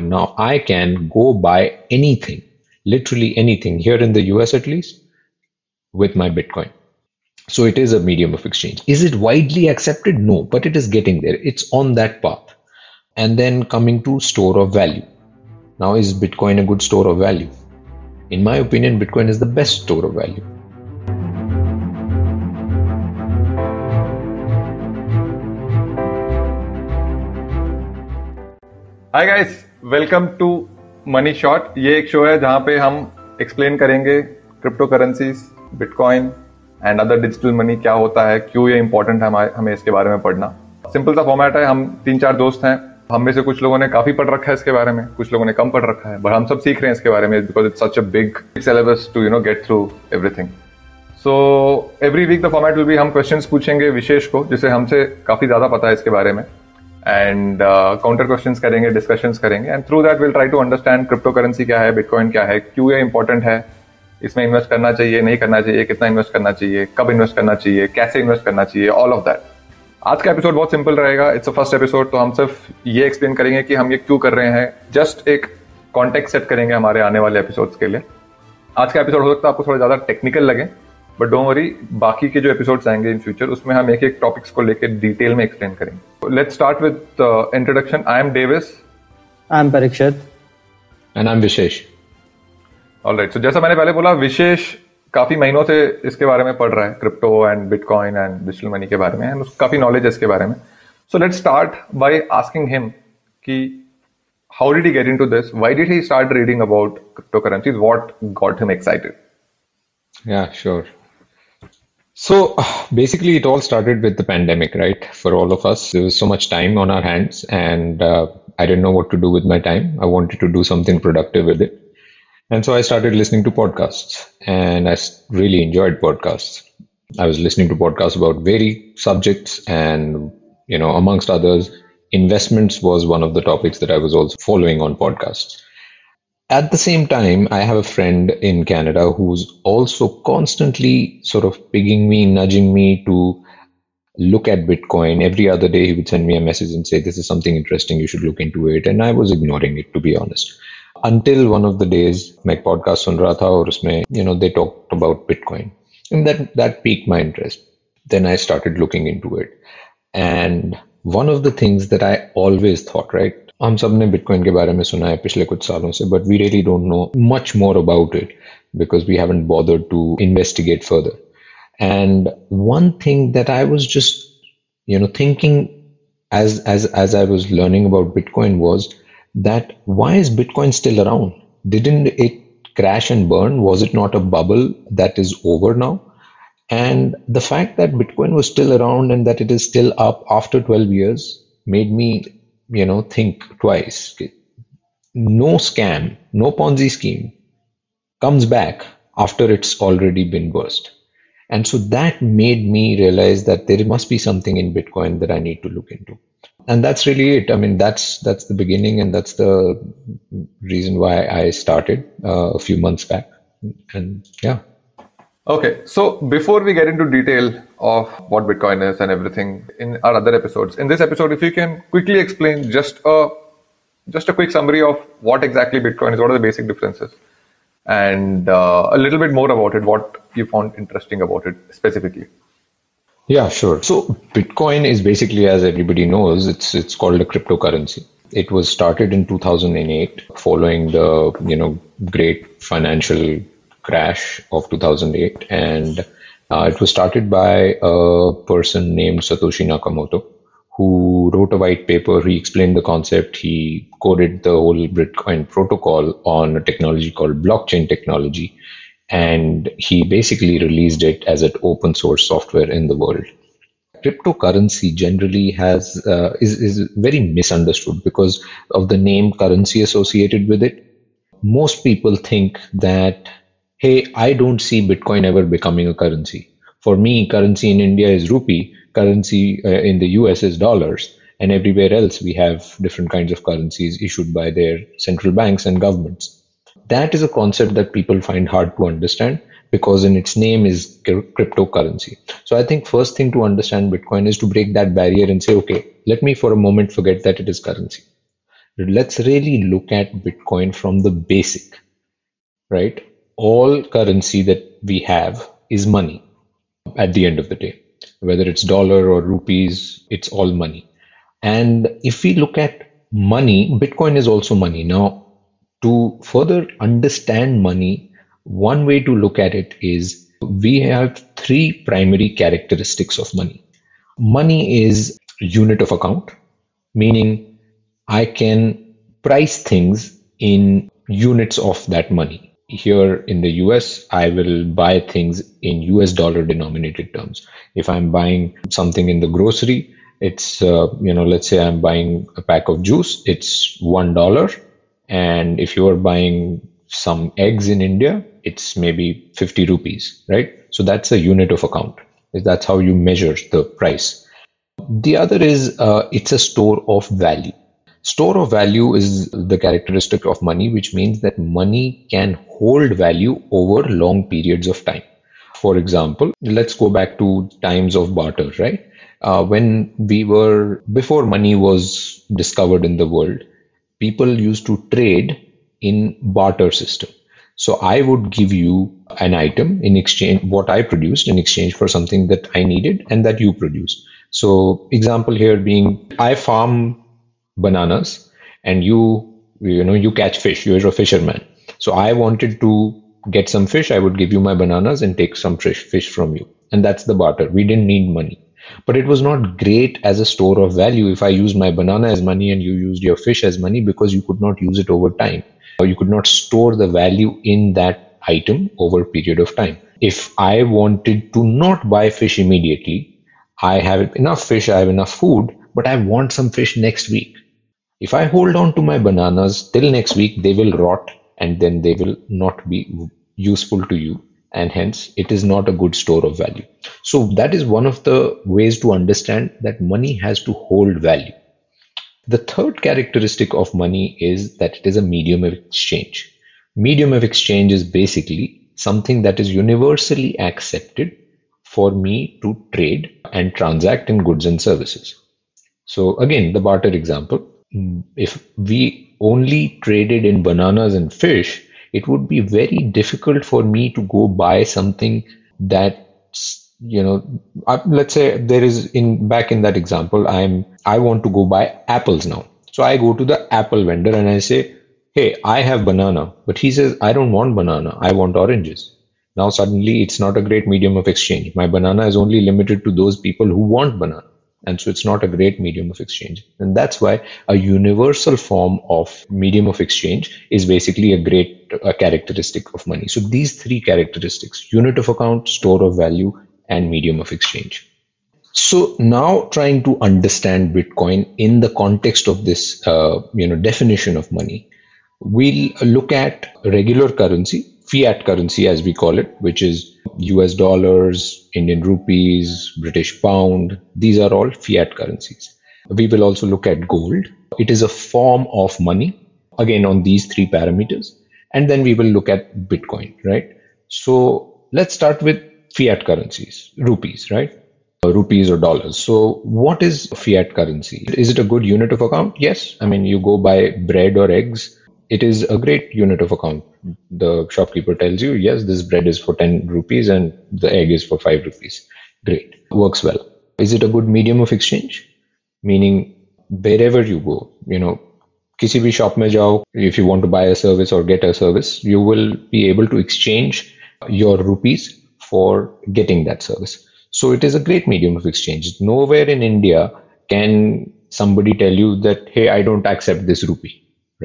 Now I can go buy anything, literally anything, here in the US at least, with my Bitcoin. So it is a medium of exchange. Is it widely accepted? No, but it is getting there. It's on that path. And then coming to store of value. Now, is Bitcoin a good store of value? In my opinion, Bitcoin is the best store of value. Hi, guys. Welcome to Money Shot ये एक show है जहाँ पे हम explain करेंगे crypto currencies bitcoin and other digital money क्या होता है, क्यों ये इंपॉर्टेंट है हमें इसके बारे में पढ़ना। सिंपल सा फॉर्मेट है, हम तीन चार दोस्त हैं। हम में से कुछ लोगों ने काफ़ी पढ़ रखा है इसके बारे में, कुछ लोगों ने कम पढ़ रखा है बट हम सब सीख रहे हैं इसके बारे में because it's such a big syllabus to you know get through everything so every week the format will be हम क्वेश्चन पूछेंगे विशेष को, जिसे हमसे काफ़ी ज़्यादा पता है इसके बारे में। एंड काउंटर क्वेश्चन करेंगे डिस्कशन करेंगे and through that will try to understand crypto currency क्या है बिटकॉइन क्या है क्यों ये इंपॉर्टेंट है, इसमें इन्वेस्ट करना चाहिए, नहीं करना चाहिए, कितना इन्वेस्ट करना चाहिए, कब इन्वेस्ट करना चाहिए, कैसे इन्वेस्ट करना चाहिए ऑल ऑफ़ दैट आज का एपिसोड बहुत सिंपल रहेगा इट्स अ फ़र्स्ट एपिसोड तो हम सिर्फ़ ये एक्सप्लेन करेंगे कि हम ये क्यों कर रहे हैं जस्ट एक कॉन्टेक्ट सेट करेंगे हमारे आने वाले एपिसोड्स के लिए. आज का एपिसोड हो सकता है आपको थोड़ा ज़्यादा टेक्निकल लगे बट डोंट वरी बाकी के जो एपिसोड्स आएँगे इन फ्यूचर उसमें हम एक एक टॉपिक्स को लेकर डिटेल में एक्सप्लेन करेंगे let's start with introduction I am Davis I am Parikshit and I am Vishesh alright so जैसा मैंने पहले बोला विशेष काफ़ी महीनों से इसके बारे में पढ़ रहा है crypto and bitcoin and digital money के बारे में एंड उसको काफ़ी नॉलेज है इसके बारे में so let's start by asking him कि how did he get into this? Why did he start reading about cryptocurrencies? What got him excited? Yeah, sure. So basically, it all started with the pandemic, right? For all of us, there was so much time on our hands, and uh, I didn't know what to do with my time. I wanted to do something productive with it. And so I started listening to podcasts, and I really enjoyed podcasts. I was listening to podcasts about varied subjects, and, you know, amongst others, investments was one of the topics that I was also following on podcasts. At the same time, I have a friend in Canada who's also constantly sort of pigging me, nudging me to look at Bitcoin. Every other day, he would send me a message and say, This is something interesting, you should look into it. And I was ignoring it, to be honest. Until one of the days, my podcast on Ratha or usme, you know, they talked about Bitcoin. And that, that piqued my interest. Then I started looking into it. And one of the things that I always thought, right? हम सब ने bitcoin के बारे में सुना है पिछले कुछ सालों से but we really don't know much more about it because we haven't bothered to investigate further. And one thing that I was just, you know, thinking as as as I was learning about Bitcoin was that why is Bitcoin still around? Didn't it crash and burn? Was it not a bubble that is over now? And the fact that Bitcoin was still around and that it is still up after 12 years made me you know think twice. No scam no ponzi scheme comes back after it's already been burst and so that made me realize that there must be something in bitcoin that i need to look into. And that's really it. I mean that's that's the beginning and that's the reason why i started uh, a few months back. And yeah Okay, so before we get into detail of what Bitcoin is and everything in our other episodes, in this episode, if you can quickly explain just a just a quick summary of what exactly Bitcoin is, what are the basic differences, and uh, a little bit more about it, what you found interesting about it specifically. Yeah, sure. So Bitcoin is basically, as everybody knows, it's it's called a cryptocurrency. It was started in 2008, following the you know great financial crash of 2008 and uh, it was started by a person named Satoshi Nakamoto who wrote a white paper. He explained the concept. He coded the whole Bitcoin protocol on a technology called blockchain technology. And he basically released it as an open source software in the world. Cryptocurrency generally has uh, is, is very misunderstood because of the name currency associated with it. Most people think that hey, I don't see Bitcoin ever becoming a currency. For me, currency in India is rupee, currency uh, in the US is dollars, and everywhere else we have different kinds of currencies issued by their central banks and governments. That is a concept that people find hard to understand because in its name is cryptocurrency. So I think first thing to understand Bitcoin is to break that barrier and say, okay, let me for a moment forget that it is currency. let's really look at Bitcoin from the basic, right? All currency that we have is money at the end of the day. Whether it's dollar or rupees, it's all money. And if we look at money, Bitcoin is also money. Now, to further understand money, one way to look at it is we have three primary characteristics of money. Money is unit of account, meaning I can price things in units of that money. Here in the US, I will buy things in US dollar denominated terms. If I'm buying something in the grocery, it's, uh, you know, let's say I'm buying a pack of juice, it's $1. And if you're buying some eggs in India, it's maybe 50 rupees, right? So that's a unit of account. That's how you measure the price. The other is uh, it's a store of value. Store of value is the characteristic of money, which means that money can hold value over long periods of time. For example, let's go back to times of barter, right? Uh, when we were, before money was discovered in the world, people used to trade in barter system. So I would give you an item in exchange, what I produced in exchange for something that I needed and that you produced. So example here being, I farm bananas and you you know you catch fish. You're a fisherman. So i wanted to get some fish. I would give you my bananas and take some fish fish from you. And that's the barter. We didn't need money. But it was not great as a store of value. If i used my banana as money and you used your fish as money because you could not use it over time or you could not store the value in that item over a period of time. If i wanted to not buy fish immediately i have enough fish i have enough food but i want some fish next week if I hold on to my bananas till next week, they will rot and then they will not be useful to you. And hence, it is not a good store of value. So, that is one of the ways to understand that money has to hold value. The third characteristic of money is that it is a medium of exchange. Medium of exchange is basically something that is universally accepted for me to trade and transact in goods and services. So, again, the barter example Mm, if we only traded in bananas and fish, it would be very difficult for me to go buy something that you know uh, let's say there is in back in that example i'm i want to go buy apples now. So i go to the apple vendor and i say hey i have banana but he says i don't want banana i want oranges. Now suddenly it's not a great medium of exchange. My banana is only limited to those people who want banana and so it's not a great medium of exchange. And that's why a universal form of medium of exchange is basically a great characteristic of money. So these three characteristics, unit of account, store of value, and medium of exchange. So now trying to understand Bitcoin in the context of this, uh, you know, definition of money, we'll look at regular currency, fiat currency as we call it, which is US dollars, Indian rupees, British pound. These are all fiat currencies. We will also look at gold. It is a form of money, again, on these three parameters. And then we will look at Bitcoin, right? So let's start with fiat currencies, rupees, right? Uh, rupees or dollars. So, what is fiat currency? Is it a good unit of account? Yes. I mean, you go buy bread or eggs it is a great unit of account. The shopkeeper tells you, yes, this bread is for 10 rupees and the egg is for 5 rupees. Great. Works well. Is it a good medium of exchange? Meaning, wherever you go, you know, किसी भी shop में जाओ if you want to buy a service or get a service you will be able to exchange your rupees for getting that service so it is a great medium of exchange nowhere in india can somebody tell you that hey i don't accept this rupee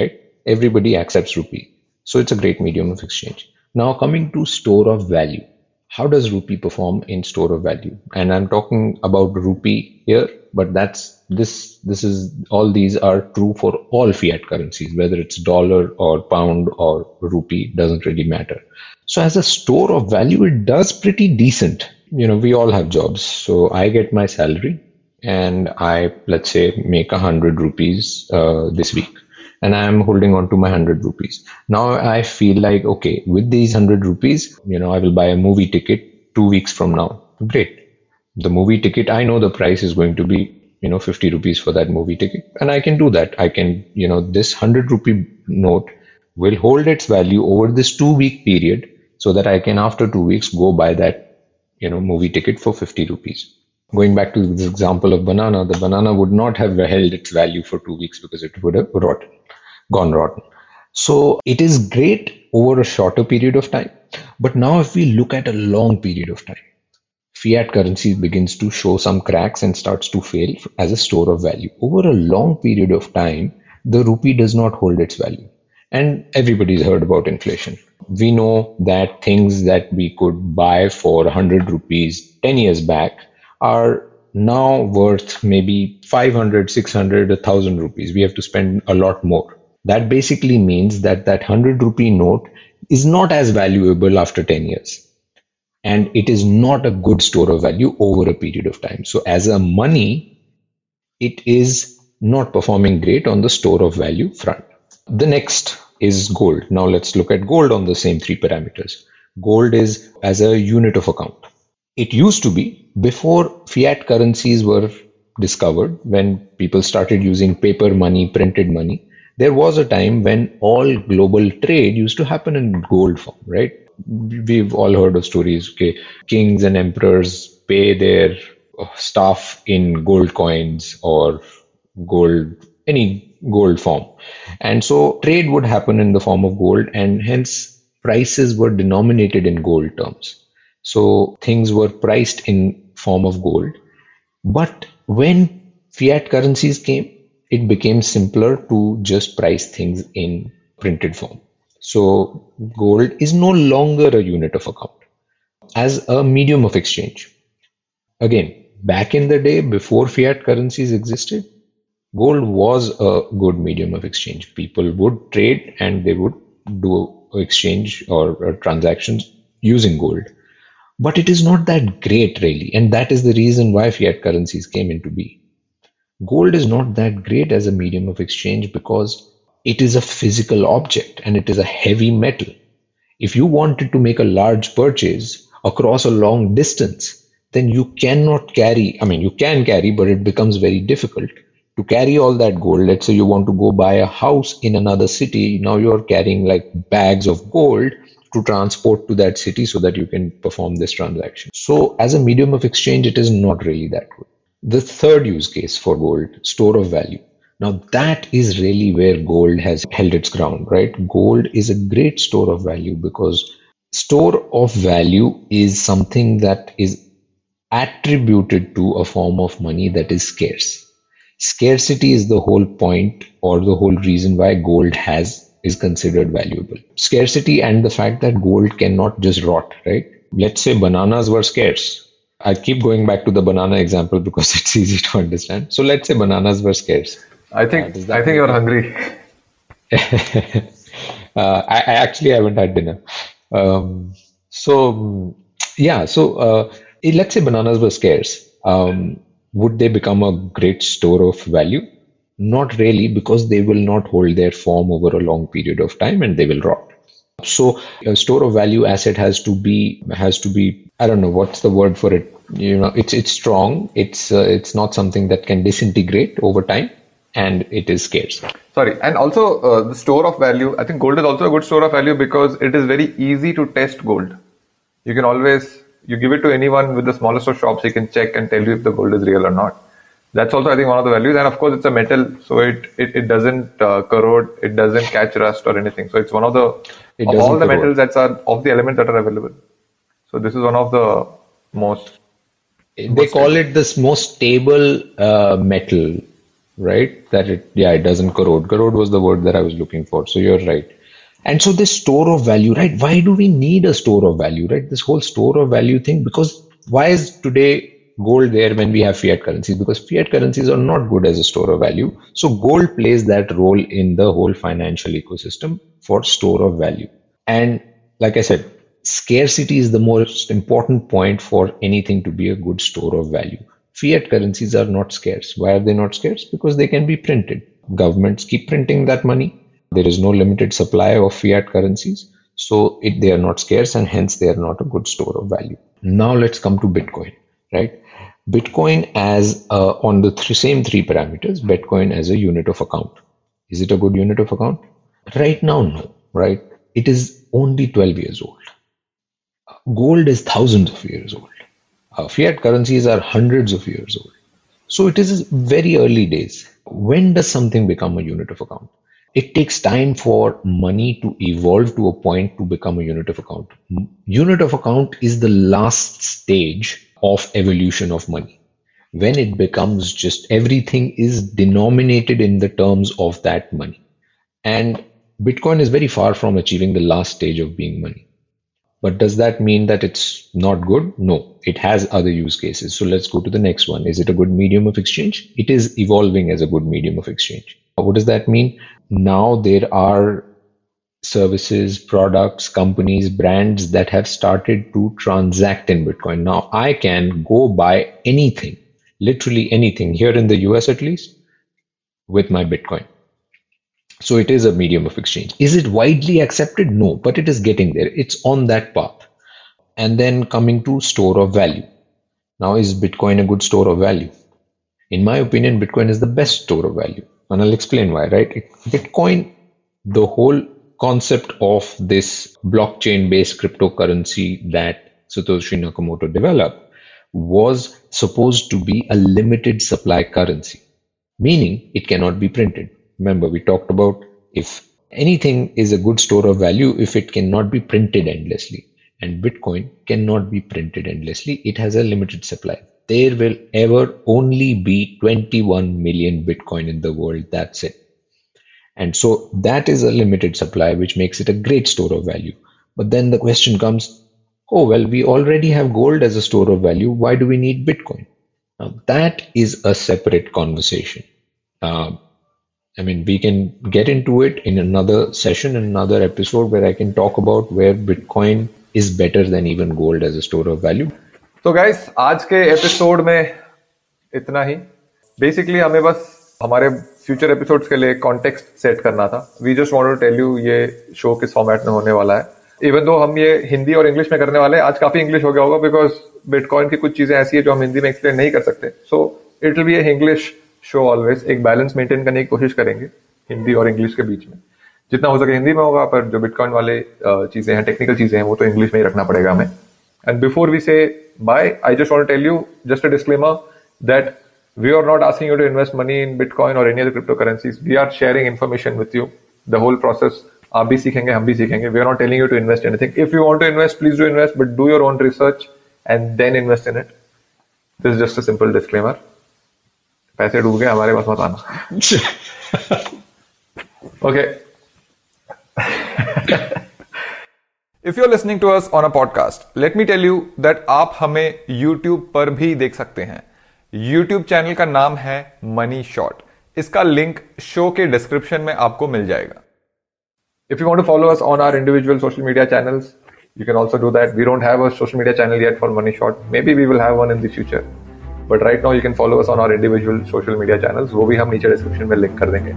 right everybody accepts rupee. So it's a great medium of exchange. Now coming to store of value. How does rupee perform in store of value? And I'm talking about rupee here, but that's this this is all these are true for all fiat currencies, whether it's dollar or pound or rupee, doesn't really matter. So as a store of value, it does pretty decent. You know, we all have jobs. So I get my salary and I let's say make a hundred rupees uh, this week and I am holding on to my 100 rupees. Now I feel like, okay, with these 100 rupees, you know, I will buy a movie ticket two weeks from now. Great. The movie ticket, I know the price is going to be you know 50 rupees for that movie ticket and i can do that i can you know this 100 rupee note will hold its value over this two week period so that i can after two weeks go buy that you know movie ticket for 50 rupees going back to this example of banana the banana would not have held its value for two weeks because it would have rotten gone rotten so it is great over a shorter period of time but now if we look at a long period of time fiat currency begins to show some cracks and starts to fail as a store of value. Over a long period of time, the rupee does not hold its value. And everybody's heard about inflation. We know that things that we could buy for 100 rupees 10 years back are now worth maybe 500, 600, 1000 rupees. We have to spend a lot more. That basically means that that 100 rupee note is not as valuable after 10 years and it is not a good store of value over a period of time. So as a money, it is not performing great on the store of value front. The next is gold. Now let's look at gold on the same three parameters. Gold is as a unit of account. It used to be before fiat currencies were discovered, when people started using paper money, printed money, there was a time when all global trade used to happen in gold form, right? we've all heard of stories. Okay, kings and emperors pay their uh, staff in gold coins or gold, any gold form, and so trade would happen in the form of gold, and hence prices were denominated in gold terms. So things were priced in form of gold, but when fiat currencies came, it became simpler to just price things in printed form. So gold is no longer a unit of account as a medium of exchange. Again, back in the day before fiat currencies existed, gold was a good medium of exchange. People would trade and they would do exchange or, transactions using gold. But it is not that great, really. And that is the reason why fiat currencies came into being. Gold is not that great as a medium of exchange because it is a physical object and it is a heavy metal. If you wanted to make a large purchase across a long distance, then you cannot carry, I mean, you can carry, but it becomes very difficult to carry all that gold. Let's say you want to go buy a house in another city. Now you're carrying like bags of gold to transport to that city so that you can perform this transaction. So as a medium of exchange, it is not really that good. The third use case for gold, store of value. Now that is really where gold has held its ground, right? Gold is a great store of value because store of value is something that is attributed to a form of money that is scarce. Scarcity is the whole point or the whole reason why gold has is considered valuable. Scarcity and the fact that gold cannot just rot, right? Let's say bananas were scarce. I keep going back to the banana example because it's easy to understand. So let's say bananas were scarce I think uh, I think you're hungry. uh, I, I, actually haven't had dinner. Um, so yeah, so uh, let's say bananas were scarce. Um, would they become a great store of value? Not really, because they will not hold their form over a long period of time and they will rot. So a store of value asset has to be has to be I don't know what's the word for it. You know, it's it's strong. It's uh, it's not something that can disintegrate over time and it is scarce. Sorry, and also uh, the store of value. I think gold is also a good store of value because it is very easy to test gold. You can always you give it to anyone with the smallest of shops, he can check and tell you if the gold is real or not. That's also I think one of the values, and of course it's a metal, so it it, it doesn't uh, corrode, it doesn't catch rust or anything. So it's one of the it of all the corrode. metals that are of the elements that are available. So this is one of the most. They call it this most stable uh, metal right? That it, yeah, it doesn't corrode. Corrode was the word that I was looking for. So you're right. And so this store of value, right? Why do we need a store of value, right? This whole store of value thing, because why is today gold there when we have fiat currencies? Because fiat currencies are not good as a store of value. So gold plays that role in the whole financial ecosystem for store of value. And like I said, scarcity is the most important point for anything to be a good store of value fiat currencies are not scarce. Why are they not scarce? Because they can be printed. Governments keep printing that money. There is no limited supply of fiat currencies. So it, they are not scarce and hence they are not a good store of value. Now let's come to Bitcoin, right? Bitcoin as uh, on the th- same three parameters, Bitcoin as a unit of account. Is it a good unit of account? Right now, no, right? It is only 12 years old. Gold is thousands of years old. Uh, fiat currencies are hundreds of years old. So it is very early days. When does something become a unit of account? It takes time for money to evolve to a point to become a unit of account. Unit of account is the last stage of evolution of money. When it becomes just everything is denominated in the terms of that money. And Bitcoin is very far from achieving the last stage of being money. But does that mean that it's not good? No, it has other use cases. So let's go to the next one. Is it a good medium of exchange? It is evolving as a good medium of exchange. What does that mean? Now there are services, products, companies, brands that have started to transact in Bitcoin. Now I can go buy anything, literally anything here in the US at least with my Bitcoin. So it is a medium of exchange. Is it widely accepted? No, but it is getting there. It's on that path. And then coming to store of value. Now, is Bitcoin a good store of value? In my opinion, Bitcoin is the best store of value. And I'll explain why, right? Bitcoin, the whole concept of this blockchain based cryptocurrency that Satoshi Nakamoto developed was supposed to be a limited supply currency, meaning it cannot be printed. Remember, we talked about if anything is a good store of value if it cannot be printed endlessly. And Bitcoin cannot be printed endlessly. It has a limited supply. There will ever only be 21 million Bitcoin in the world. That's it. And so that is a limited supply, which makes it a great store of value. But then the question comes, oh, well, we already have gold as a store of value. Why do we need Bitcoin? Now, that is a separate conversation. Uh, I mean, we can get into it in another session, in another episode where I can talk about where Bitcoin is better than even gold as a store of value. तो guys आज के episode में इतना ही basically हमें बस हमारे future episodes के लिए कॉन्टेक्स्ट सेट करना था। We just want to tell you ये शो किस फॉर्मेट में होने वाला है। इवन दो हम ये हिंदी और इंग्लिश में करने वाले आज काफ़ी इंग्लिश हो गया होगा बिकॉज़ बिटकॉइन की कुछ चीज़ें ऐसी है जो हम हिंदी में एक्सप्लेन नहीं कर सकते। So it will be English show always एक बैलेंस मेंटेन करने की कोशिश करेंगे हिंदी और इंग्लिश के बीच में। जितना हो सके हिंदी में होगा, पर जो बिटकॉइन वाले चीज़ें हैं टेक्निकल चीज़ें हैं, वो तो इंग्लिश में ही रखना पड़ेगा हमें। And before we say bye I just want tell you just a disclaimer that we are not asking you to invest money in bitcoin or any other cryptocurrencies. We are sharing information with you. The whole process, आप भी सीखेंगे, हम भी सीखेंगे. We are not telling you to invest anything if you want to invest please do invest but do your own research and then invest in it this just a simple disclaimer पैसे डूब गए, हमारे पास मत आना. Okay if you are listening to us on a podcast let me tell you that आप हमें YouTube पर भी देख सकते हैं. यूट्यूब चैनल का नाम है मनी शॉट इसका लिंक शो के डिस्क्रिप्शन में आपको मिल जाएगा। If you want to follow us on our individual social media channels you can also do that. We don't have social media channel channel for money money maybe we will have one in the future. But right now you can follow us on our individual social media channel वो भी हम नीचे description में link कर देंगे।